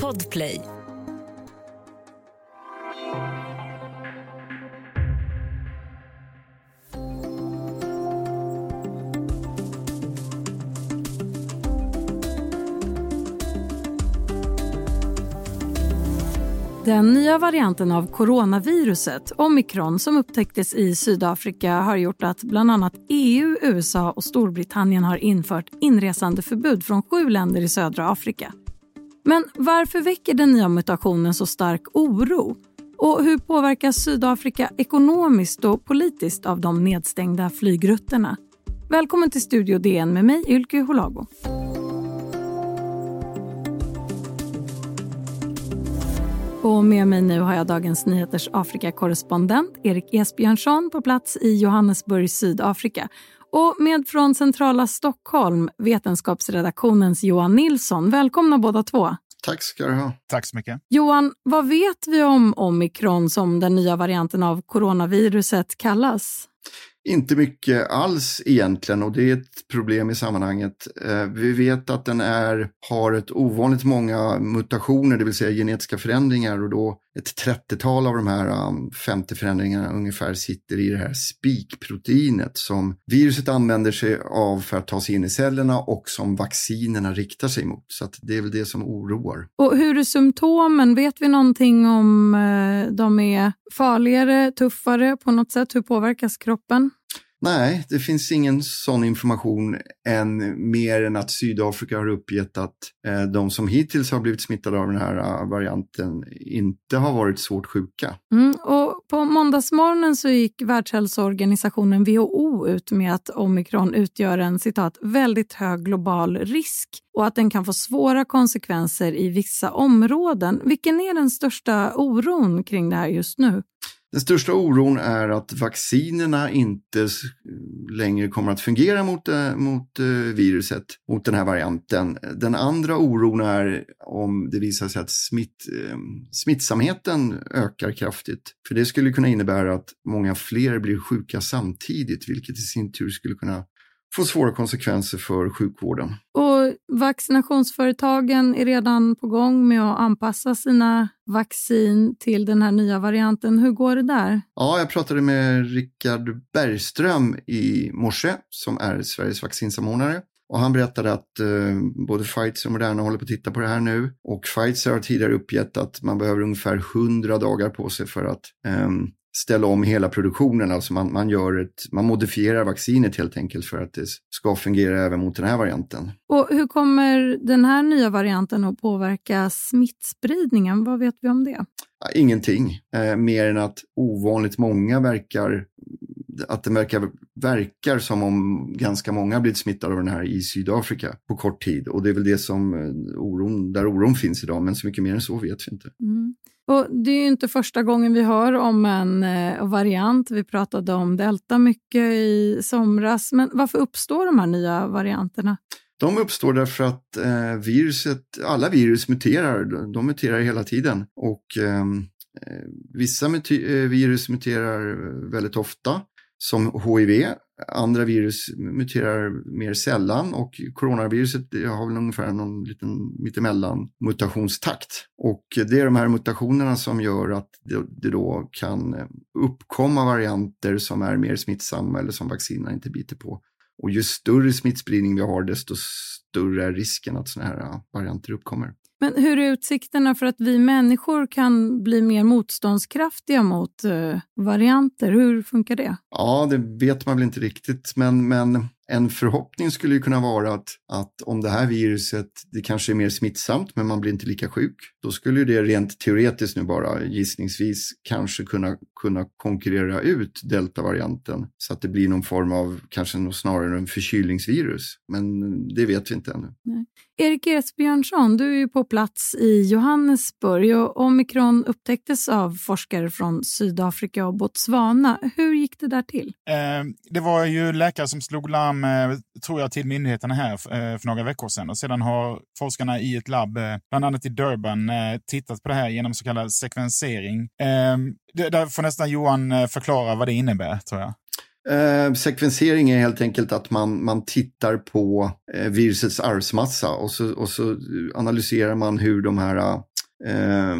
Podplay. Den nya varianten av coronaviruset, omikron, som upptäcktes i Sydafrika har gjort att bland annat EU, USA och Storbritannien har infört inresandeförbud från sju länder i södra Afrika. Men varför väcker den nya mutationen så stark oro? Och hur påverkas Sydafrika ekonomiskt och politiskt av de nedstängda flygrutterna? Välkommen till Studio DN med mig, Ylke Holago. Och med mig nu har jag Dagens Nyheters Afrikakorrespondent Erik Esbjörnsson på plats i Johannesburg, Sydafrika. Och med från centrala Stockholm, vetenskapsredaktionens Johan Nilsson. Välkomna båda två. Tack ska du ha. Tack så mycket. Johan, vad vet vi om omikron som den nya varianten av coronaviruset kallas? Inte mycket alls egentligen och det är ett problem i sammanhanget. Eh, vi vet att den är, har ett ovanligt många mutationer, det vill säga genetiska förändringar och då ett 30-tal av de här um, 50 förändringarna ungefär sitter i det här spikproteinet som viruset använder sig av för att ta sig in i cellerna och som vaccinerna riktar sig mot. Så det är väl det som oroar. Och hur är symptomen? Vet vi någonting om eh, de är farligare, tuffare på något sätt? Hur påverkas kroppen? Nej, det finns ingen sån information än mer än att Sydafrika har uppgett att eh, de som hittills har blivit smittade av den här eh, varianten inte har varit svårt sjuka. Mm, och på måndagsmorgonen så gick Världshälsoorganisationen WHO ut med att omikron utgör en citat, väldigt hög global risk och att den kan få svåra konsekvenser i vissa områden. Vilken är den största oron kring det här just nu? Den största oron är att vaccinerna inte längre kommer att fungera mot, eh, mot eh, viruset, mot den här varianten. Den andra oron är om det visar sig att smitt, eh, smittsamheten ökar kraftigt. För det skulle kunna innebära att många fler blir sjuka samtidigt, vilket i sin tur skulle kunna få svåra konsekvenser för sjukvården. Och vaccinationsföretagen är redan på gång med att anpassa sina vaccin till den här nya varianten. Hur går det där? Ja, jag pratade med Rickard Bergström i morse som är Sveriges vaccinsamordnare. Och han berättade att eh, både Pfizer och Moderna håller på att titta på det här nu. Och Pfizer har tidigare uppgett att man behöver ungefär 100 dagar på sig för att eh, ställa om hela produktionen. Alltså man, man, gör ett, man modifierar vaccinet helt enkelt för att det ska fungera även mot den här varianten. Och hur kommer den här nya varianten att påverka smittspridningen? Vad vet vi om det? Ingenting, eh, mer än att ovanligt många verkar att det verkar, verkar som om ganska många blivit smittade av den här i Sydafrika på kort tid. Och det är väl det som eh, oron, där oron finns idag, men så mycket mer än så vet vi inte. Mm. Och Det är inte första gången vi hör om en eh, variant. Vi pratade om delta mycket i somras. Men varför uppstår de här nya varianterna? De uppstår därför att eh, viruset, alla virus muterar. De muterar hela tiden. Och ehm, eh, Vissa eh, virus muterar väldigt ofta, som HIV Andra virus muterar mer sällan och coronaviruset har väl ungefär någon liten mittemellan mutationstakt. Och det är de här mutationerna som gör att det, då kan uppkomma varianter som är mer smittsamma eller som vaccinerna inte biter på. Och ju större smittspridning vi har desto större är risken att sådana här varianter uppkommer. Men hur är utsikterna för att vi människor kan bli mer motståndskraftiga mot eh, varianter? Hur funkar det? Ja, det vet man väl inte riktigt, men, men en förhoppning skulle ju kunna vara att, att om det här viruset, det kanske är mer smittsamt men man blir inte lika sjuk. Då skulle det rent teoretiskt nu bara gissningsvis kanske kunna, kunna konkurrera ut deltavarianten så att det blir någon form av, kanske snarare en förkylningsvirus. Men det vet vi inte ännu. Nej. Erik Esbjörnsson, du är ju på plats i Johannesburg och omikron upptäcktes av forskare från Sydafrika och Botswana. Hur gick det där till? Eh, det var ju läkare som slog larm, fram, eh, tror jag, till myndigheterna här eh, för några veckor sedan och sedan har forskarna i ett labb, eh, bland annat i Durban, tittat på det här genom så kallad sekvensering. Ehm, där får nästan Johan förklara vad det innebär, tror jag. Eh, sekvensering är helt enkelt att man, man tittar på eh, virusets arvsmassa och så, och så analyserar man hur de här eh,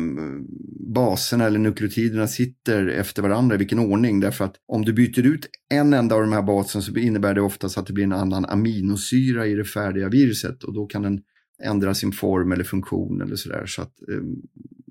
baserna eller nukleotiderna sitter efter varandra, i vilken ordning. Därför att om du byter ut en enda av de här baserna så innebär det oftast att det blir en annan aminosyra i det färdiga viruset och då kan den ändra sin form eller funktion eller sådär. Så att eh,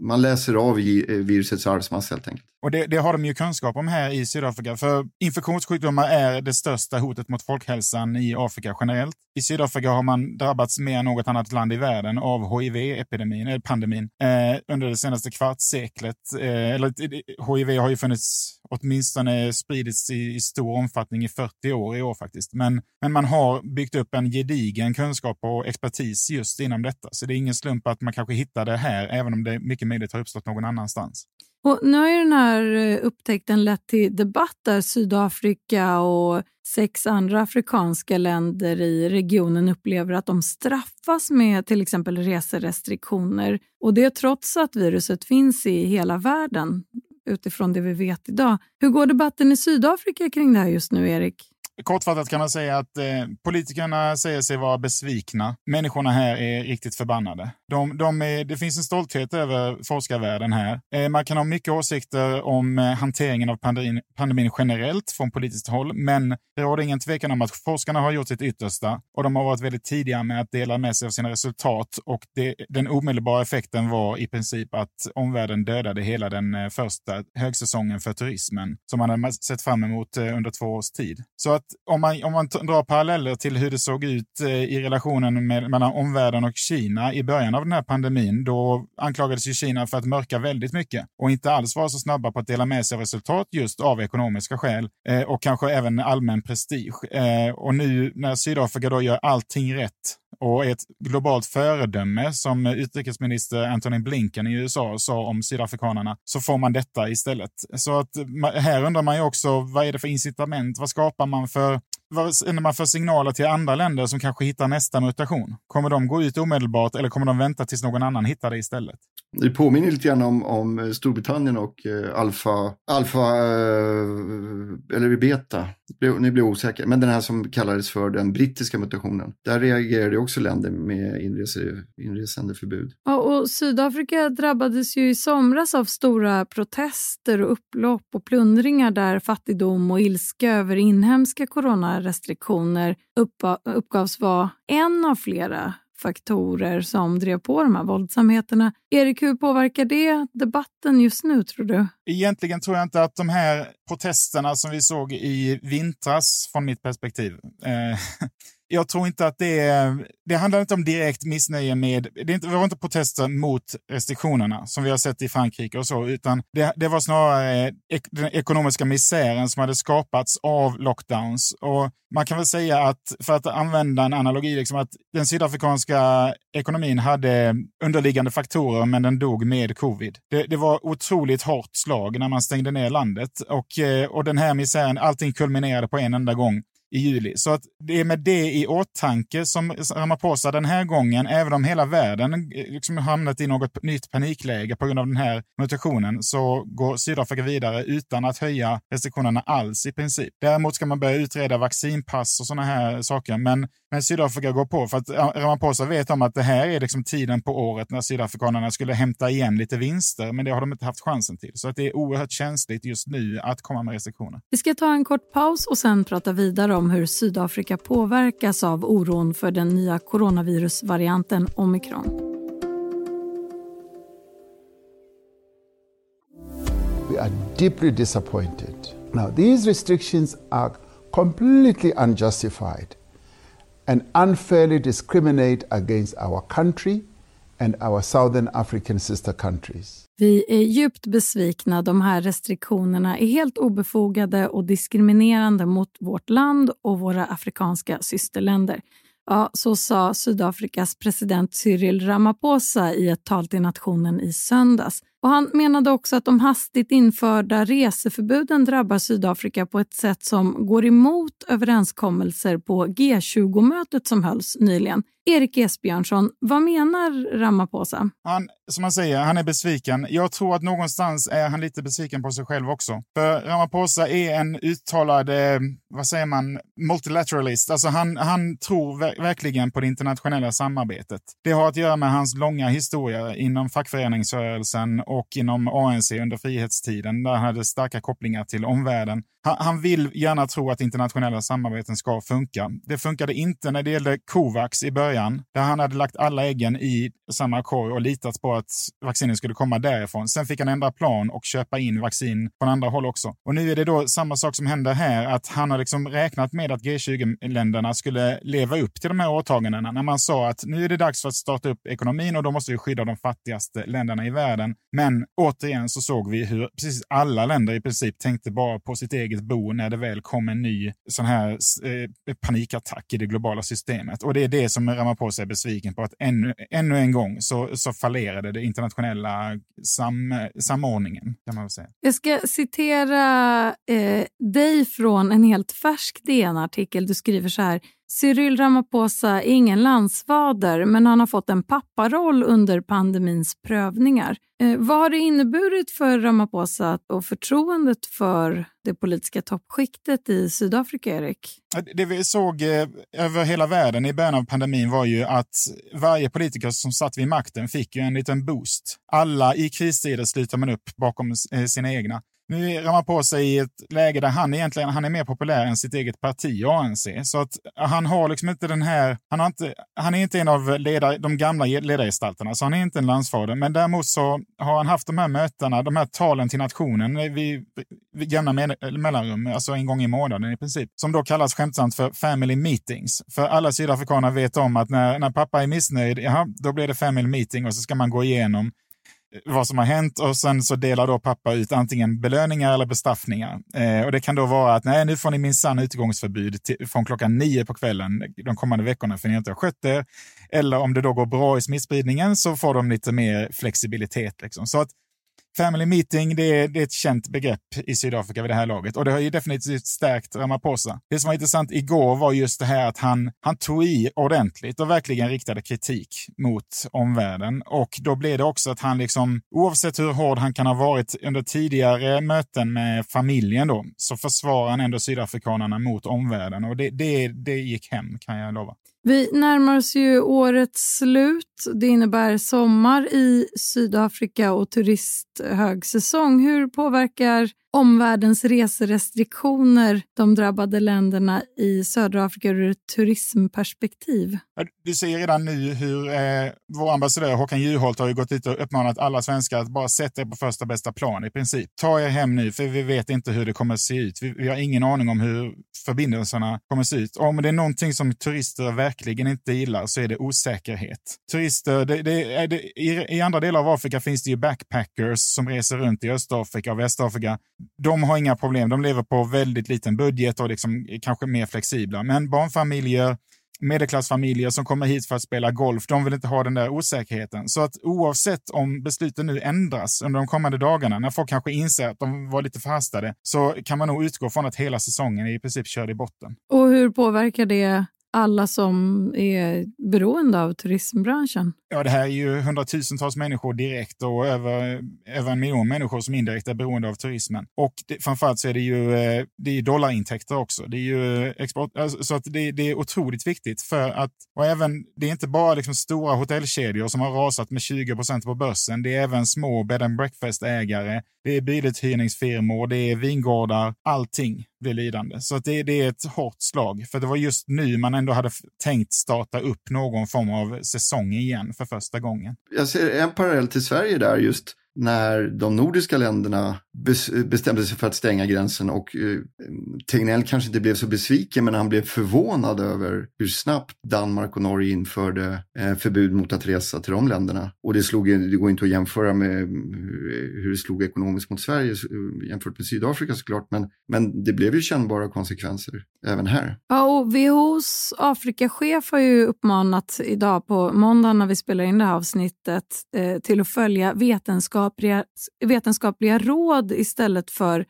man läser av eh, virusets arvsmassa helt enkelt. Och det, det, har de ju kunskap om här i Sydafrika, för infektionssjukdomar är det största hotet mot folkhälsan i Afrika generellt. I Sydafrika har man drabbats mer än något annat land i världen av HIV-epidemin, eller pandemin, eh, under det senaste kvartsseklet. Eh, eller, eh, HIV har ju funnits, åtminstone spridits i, i, stor omfattning i 40 år i år faktiskt. Men, men man har byggt upp en gedigen kunskap och expertis just inom detta. Så det är ingen slump att man kanske hittar det här, även om det mycket möjligt har uppstått någon annanstans. Och nu har ju den här eh, upptäckten lett till debatt där Sydafrika och sex andra afrikanska länder i regionen upplever att de straffas med till exempel reserestriktioner. Och det trots att viruset finns i hela världen utifrån det vi vet idag. Hur går debatten i Sydafrika kring det här just nu, Erik? Kortfattat kan man säga att eh, politikerna säger sig vara besvikna. Människorna här är riktigt förbannade. De, de är, det finns en stolthet över forskarvärlden här. Eh, man kan ha mycket åsikter om eh, hanteringen av pandemin, pandemin generellt från politiskt håll, men det råder ingen tvekan om att forskarna har gjort sitt yttersta och de har varit väldigt tidiga med att dela med sig av sina resultat och det, den omedelbara effekten var i princip att omvärlden dödade hela den eh, första högsäsongen för turismen som man hade sett fram emot eh, under två års tid. Så att om man, om man drar paralleller till hur det såg ut eh, i relationen med, mellan omvärlden och Kina i början av den här pandemin, då anklagades ju Kina för att mörka väldigt mycket och inte alls vara så snabba på att dela med sig av resultat just av ekonomiska skäl eh, och kanske även allmän prestige. Eh, och nu när Sydafrika då gör allting rätt och ett globalt föredöme som utrikesminister Antony Blinken i USA sa om sydafrikanerna, så får man detta istället. Så att här undrar man ju också, vad är det för incitament? Vad skapar man för vad sänder man för signaler till andra länder som kanske hittar nästa mutation? Kommer de gå ut omedelbart eller kommer de vänta tills någon annan hittar det istället? Det påminner lite grann om, om Storbritannien och eh, alfa, alfa eh, eller beta. Ni blir osäkra, men den här som kallades för den brittiska mutationen. Där reagerade också länder med inrese, inresande förbud. Ja, och Sydafrika drabbades ju i somras av stora protester och upplopp och plundringar där fattigdom och ilska över inhemska restriktioner uppgavs vara en av flera faktorer som drev på de här våldsamheterna. Erik, hur påverkar det debatten just nu tror du? Egentligen tror jag inte att de här protesterna som vi såg i vintras, från mitt perspektiv, eh, jag tror inte att det är, det handlar inte om direkt missnöje med, det, inte, det var inte protester mot restriktionerna som vi har sett i Frankrike och så, utan det, det var snarare ek, den ekonomiska misären som hade skapats av lockdowns. Och man kan väl säga att, för att använda en analogi, liksom att den sydafrikanska ekonomin hade underliggande faktorer, men den dog med covid. Det, det var otroligt hårt slag när man stängde ner landet och, och den här misären, allting kulminerade på en enda gång i juli. Så att det är med det i åtanke som Ramaphosa den här gången, även om hela världen eh, liksom hamnat i något nytt panikläge på grund av den här mutationen, så går Sydafrika vidare utan att höja restriktionerna alls i princip. Däremot ska man börja utreda vaccinpass och sådana här saker, men men Sydafrika går på. För att Ramaphosa vet om att det här är liksom tiden på året när sydafrikanerna skulle hämta igen lite vinster, men det har de inte haft chansen till. Så att det är oerhört känsligt just nu att komma med restriktioner. Vi ska ta en kort paus och sen prata vidare om hur Sydafrika påverkas av oron för den nya coronavirusvarianten omikron. We are deeply disappointed. Now, these restrictions are completely unjustified and unfairly discriminate against our country and our Southern African sister countries. Vi är djupt besvikna. De här restriktionerna är helt obefogade och diskriminerande mot vårt land och våra afrikanska systerländer. Ja, så sa Sydafrikas president Cyril Ramaphosa i ett tal till nationen i söndags. Och Han menade också att de hastigt införda reseförbuden drabbar Sydafrika på ett sätt som går emot överenskommelser på G20-mötet som hölls nyligen. Erik Esbjörnsson, vad menar Ramaphosa? Han, som han säger, han är besviken. Jag tror att någonstans är han lite besviken på sig själv också. För Ramaphosa är en uttalad, eh, vad säger man, multilateralist. Alltså han, han tror ver verkligen på det internationella samarbetet. Det har att göra med hans långa historia inom fackföreningsrörelsen och inom ANC under frihetstiden, där han hade starka kopplingar till omvärlden. Han, han vill gärna tro att internationella samarbeten ska funka. Det funkade inte när det gällde Covax i början, där han hade lagt alla äggen i samma korg och litat på att vaccinen skulle komma därifrån. Sen fick han ändra plan och köpa in vaccin från andra håll också. Och nu är det då samma sak som händer här, att han har liksom räknat med att G20-länderna skulle leva upp till de här åtagandena när man sa att nu är det dags för att starta upp ekonomin och då måste vi skydda de fattigaste länderna i världen. Men återigen så såg vi hur precis alla länder i princip tänkte bara på sitt eget bo när det väl kom en ny sån här eh, panikattack i det globala systemet. Och det är det som Ramaphosa är besviken på, att ännu, ännu en gång så, så fallerade det internationella sam, samordningen. Kan man säga. Jag ska citera eh, dig från en helt färsk DN-artikel. Du skriver så här. Cyril Ramaphosa är ingen landsfader men han har fått en papparoll under pandemins prövningar. Eh, vad har det inneburit för Ramaphosa och förtroendet för det politiska toppskiktet i Sydafrika, Erik? Det vi såg eh, över hela världen i början av pandemin var ju att varje politiker som satt vid makten fick ju en liten boost. Alla i kristider slutar man upp bakom eh, sina egna. Nu ramar på sig i ett läge där han egentligen han är mer populär än sitt eget parti, ANC. Så att han har liksom inte den här... Han, har inte, han är inte en av ledare, de gamla ledargestalterna, så han är inte en landsfader. Men däremot så har han haft de här mötena, de här talen till nationen eh, vid, vid jämna mellanrum, alltså en gång i månaden i princip, som då kallas skämtsamt för family meetings. För alla sydafrikaner vet om att när, när pappa är missnöjd, jaha, då blir det family meeting och så ska man gå igenom vad som har hänt och sen så delar då pappa ut antingen belöningar eller bestraffningar. Eh, och det kan då vara att nej, nu får ni minsann utgångsförbud till, från klockan nio på kvällen de kommande veckorna för ni inte har skött er. Eller om det då går bra i smittspridningen så får de lite mer flexibilitet. Liksom. Så att Family meeting, det är, det är ett känt begrepp i Sydafrika vid det här laget och det har ju definitivt stärkt Ramaphosa. Det som var intressant igår var just det här att han, han tog i ordentligt och verkligen riktade kritik mot omvärlden. Och då blev det också att han liksom, oavsett hur hård han kan ha varit under tidigare möten med familjen då, så försvarar han ändå sydafrikanerna mot omvärlden och det, det, det gick hem kan jag lova. Vi närmar oss ju årets slut. Det innebär sommar i Sydafrika och turisthögsäsong. Hur påverkar omvärldens reserestriktioner de drabbade länderna i södra Afrika ur ett turismperspektiv? Du ser redan nu hur eh, vår ambassadör Håkan Juholt har ju gått ut och uppmanat alla svenskar att bara sätta er på första bästa plan i princip. Ta er hem nu, för vi vet inte hur det kommer att se ut. Vi, vi har ingen aning om hur förbindelserna kommer att se ut. Om det är någonting som turister verkligen inte gillar så är det osäkerhet. Turister, det, det, det, i, i andra delar av Afrika finns det ju backpackers som reser runt i Östafrika och Västafrika de har inga problem. De lever på väldigt liten budget och liksom kanske mer flexibla. Men barnfamiljer, medelklassfamiljer som kommer hit för att spela golf, de vill inte ha den där osäkerheten. Så att oavsett om besluten nu ändras under de kommande dagarna, när folk kanske inser att de var lite förhastade, så kan man nog utgå från att hela säsongen är i princip körd i botten. Och hur påverkar det alla som är beroende av turismbranschen? Ja, det här är ju hundratusentals människor direkt och över, över en miljon människor som indirekt är beroende av turismen. Och det, framförallt så är det ju eh, det är dollarintäkter också. Det är ju export, alltså, så att det, det, är otroligt viktigt för att, och även, det är inte bara liksom stora hotellkedjor som har rasat med 20 procent på börsen. Det är även små bed and breakfast-ägare, det är biluthyrningsfirmor, det är vingårdar, allting blir lidande. Så att det, det är ett hårt slag, för det var just nu man ändå hade tänkt starta upp någon form av säsong igen för första gången. Jag ser en parallell till Sverige där just när de nordiska länderna bestämde sig för att stänga gränsen och eh, Tegnell kanske inte blev så besviken men han blev förvånad över hur snabbt Danmark och Norge införde eh, förbud mot att resa till de länderna. Och det, slog, det går inte att jämföra med eh, hur det slog ekonomiskt mot Sverige eh, jämfört med Sydafrika såklart men, men det blev ju kännbara konsekvenser även här. Ja, och WHOs Afrikachef har ju uppmanat idag på måndag när vi spelar in det här avsnittet eh, till att följa vetenskapliga, vetenskapliga råd istället för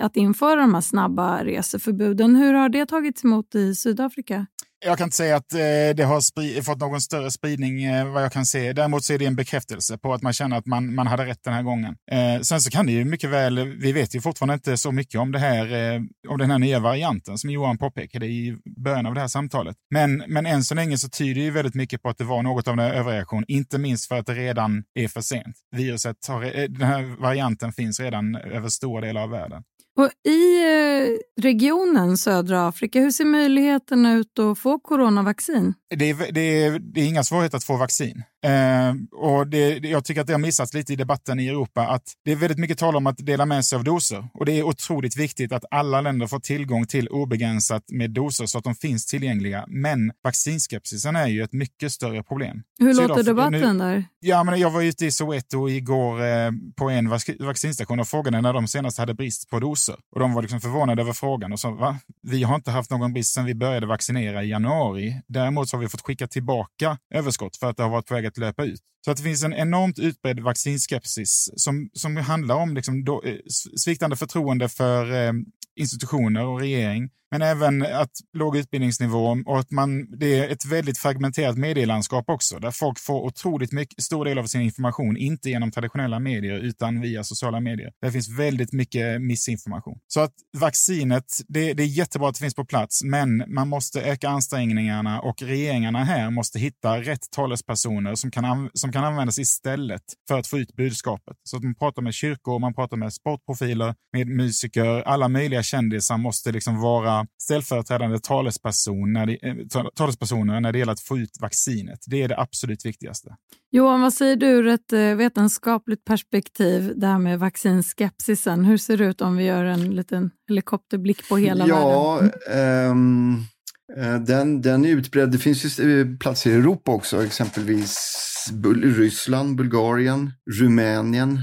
att införa de här snabba reseförbuden. Hur har det tagits emot i Sydafrika? Jag kan inte säga att eh, det har fått någon större spridning eh, vad jag kan se. Däremot så är det en bekräftelse på att man känner att man, man hade rätt den här gången. Eh, sen så kan det ju mycket väl, vi vet ju fortfarande inte så mycket om det här, eh, om den här nya varianten som Johan påpekade i början av det här samtalet. Men, men än så länge så tyder ju väldigt mycket på att det var något av en överreaktion, inte minst för att det redan är för sent. Viruset har, eh, den här varianten finns redan över stora delar av världen. Och I eh, regionen södra Afrika, hur ser möjligheterna ut att få coronavaccin? Det är, det är, det är inga svårigheter att få vaccin. Eh, och det, jag tycker att det har missats lite i debatten i Europa att det är väldigt mycket tal om att dela med sig av doser. Och det är otroligt viktigt att alla länder får tillgång till obegränsat med doser så att de finns tillgängliga. Men vaccinskepsisen är ju ett mycket större problem. Hur låter Sydaf debatten nu, där? Ja, men jag var ute i Soweto igår eh, på en vaccinstation och frågade när de senast hade brist på doser. Och de var liksom förvånade över frågan och sa, va? Vi har inte haft någon brist sedan vi började vaccinera i januari. Däremot så har vi fått skicka tillbaka överskott för att det har varit på väg att löpa. Så att det finns en enormt utbredd vaccinskepsis som, som handlar om liksom då, eh, sviktande förtroende för eh, institutioner och regering men även att låg utbildningsnivå och att man, det är ett väldigt fragmenterat medielandskap också, där folk får otroligt mycket, stor del av sin information, inte genom traditionella medier, utan via sociala medier. Det finns väldigt mycket missinformation. Så att vaccinet, det, det är jättebra att det finns på plats, men man måste öka ansträngningarna och regeringarna här måste hitta rätt talespersoner som kan, som kan användas istället för att få ut budskapet. Så att man pratar med kyrkor, man pratar med sportprofiler, med musiker, alla möjliga kändisar måste liksom vara ställföreträdande talesperson när det, eh, talespersoner när det gäller att få ut vaccinet. Det är det absolut viktigaste. Johan, vad säger du ur ett eh, vetenskapligt perspektiv, det här med vaccinskepsisen? Hur ser det ut om vi gör en liten helikopterblick på hela ja, världen? Um, Eh, den, den är utbredd. Det finns ju eh, platser i Europa också, exempelvis Ryssland, Bulgarien, Rumänien,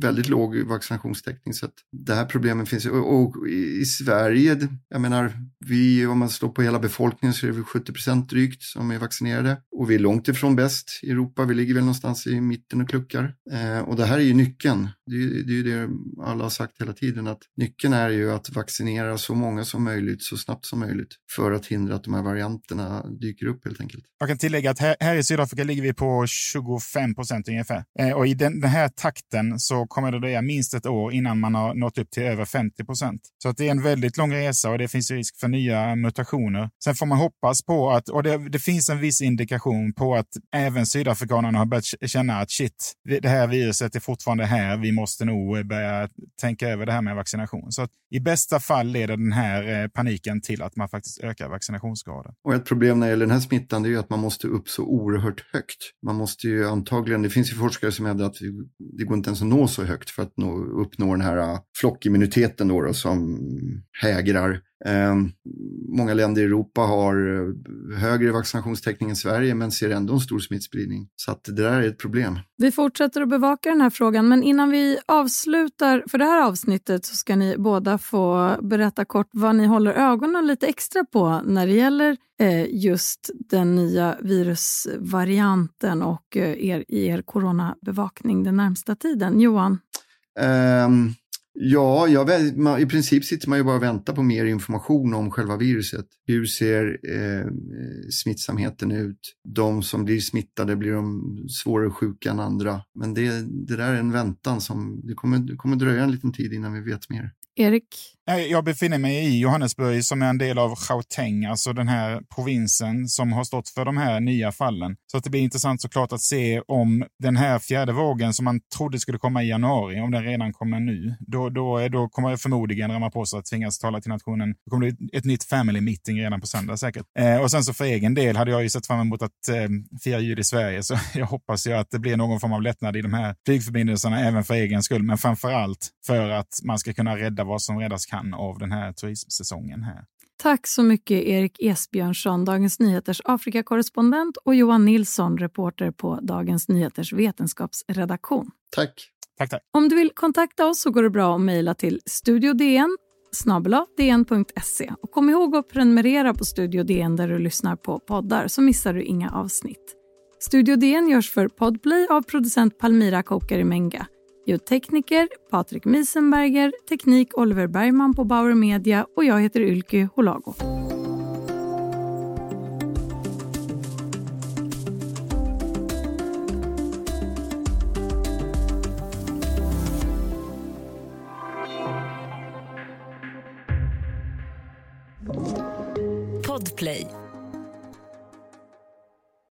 väldigt låg vaccinationstäckning. Så att det här problemet finns. Och, och i Sverige, jag menar, vi, om man slår på hela befolkningen så är det 70 procent drygt som är vaccinerade. Och vi är långt ifrån bäst i Europa. Vi ligger väl någonstans i mitten och kluckar. Eh, och det här är ju nyckeln. Det är, det är ju det alla har sagt hela tiden, att nyckeln är ju att vaccinera så många som möjligt så snabbt som möjligt för att hindra att de här varianterna dyker upp helt enkelt. Jag kan tillägga att här, här i Sydafrika ligger vi på 25 procent ungefär. Eh, och i den, den här takten så kommer det dröja minst ett år innan man har nått upp till över 50 procent. Så att det är en väldigt lång resa och det finns risk för nya mutationer. Sen får man hoppas på att, och det, det finns en viss indikation på att även sydafrikanerna har börjat känna att shit, det här viruset är fortfarande här. Vi måste nog börja tänka över det här med vaccination. Så att i bästa fall leder den här eh, paniken till att man faktiskt ökar vaccinationsgraden. Och ett problem när det gäller den här smittan är ju att man måste upp så oerhört högt. Man måste ju antagligen, det finns ju forskare som hävdar att det går inte ens att nå så högt för att nå, uppnå den här äh, flockimmuniteten då, då som hägrar. Eh, många länder i Europa har äh, högre vaccinationstäckning än Sverige men ser ändå en stor smittspridning. Så att det där är ett problem. Vi fortsätter att bevaka den här frågan men innan vi avslutar för det här avsnittet så ska ni båda få berätta kort vad ni håller ögonen lite extra på när det gäller eh, just den nya virusvarianten och eh, er, er coronabevakning den närmsta tiden. Johan? Um, ja, jag, man, i princip sitter man ju bara och väntar på mer information om själva viruset. Hur ser eh, smittsamheten ut? De som blir smittade, blir de svårare sjuka än andra? Men det, det där är en väntan som, det kommer, det kommer dröja en liten tid innan vi vet mer. Erik? Jag befinner mig i Johannesburg som är en del av Gauteng, alltså den här provinsen som har stått för de här nya fallen. Så att det blir intressant såklart att se om den här fjärde vågen som man trodde skulle komma i januari, om den redan kommer nu. Då, då, då kommer förmodligen Ramaphosa att tvingas tala till nationen. Det kommer bli ett nytt family meeting redan på söndag säkert. Eh, och sen så för egen del hade jag ju sett fram emot att eh, fira jul i Sverige, så jag hoppas ju att det blir någon form av lättnad i de här flygförbindelserna även för egen skull, men framför allt för att man ska kunna rädda vad som räddas kan av den här turismsäsongen här. Tack så mycket Erik Esbjörnsson, Dagens Nyheters Afrikakorrespondent och Johan Nilsson, reporter på Dagens Nyheters vetenskapsredaktion. Tack. Tack, tack. Om du vill kontakta oss så går det bra att mejla till studiodn dn.se. Och kom ihåg att prenumerera på Studio DN där du lyssnar på poddar så missar du inga avsnitt. Studio DN görs för Podplay av producent Palmira Kokarimenga. Ljudtekniker Patrik Miesenberger, teknik Oliver Bergman på Bauer Media och jag heter Ylke Holago.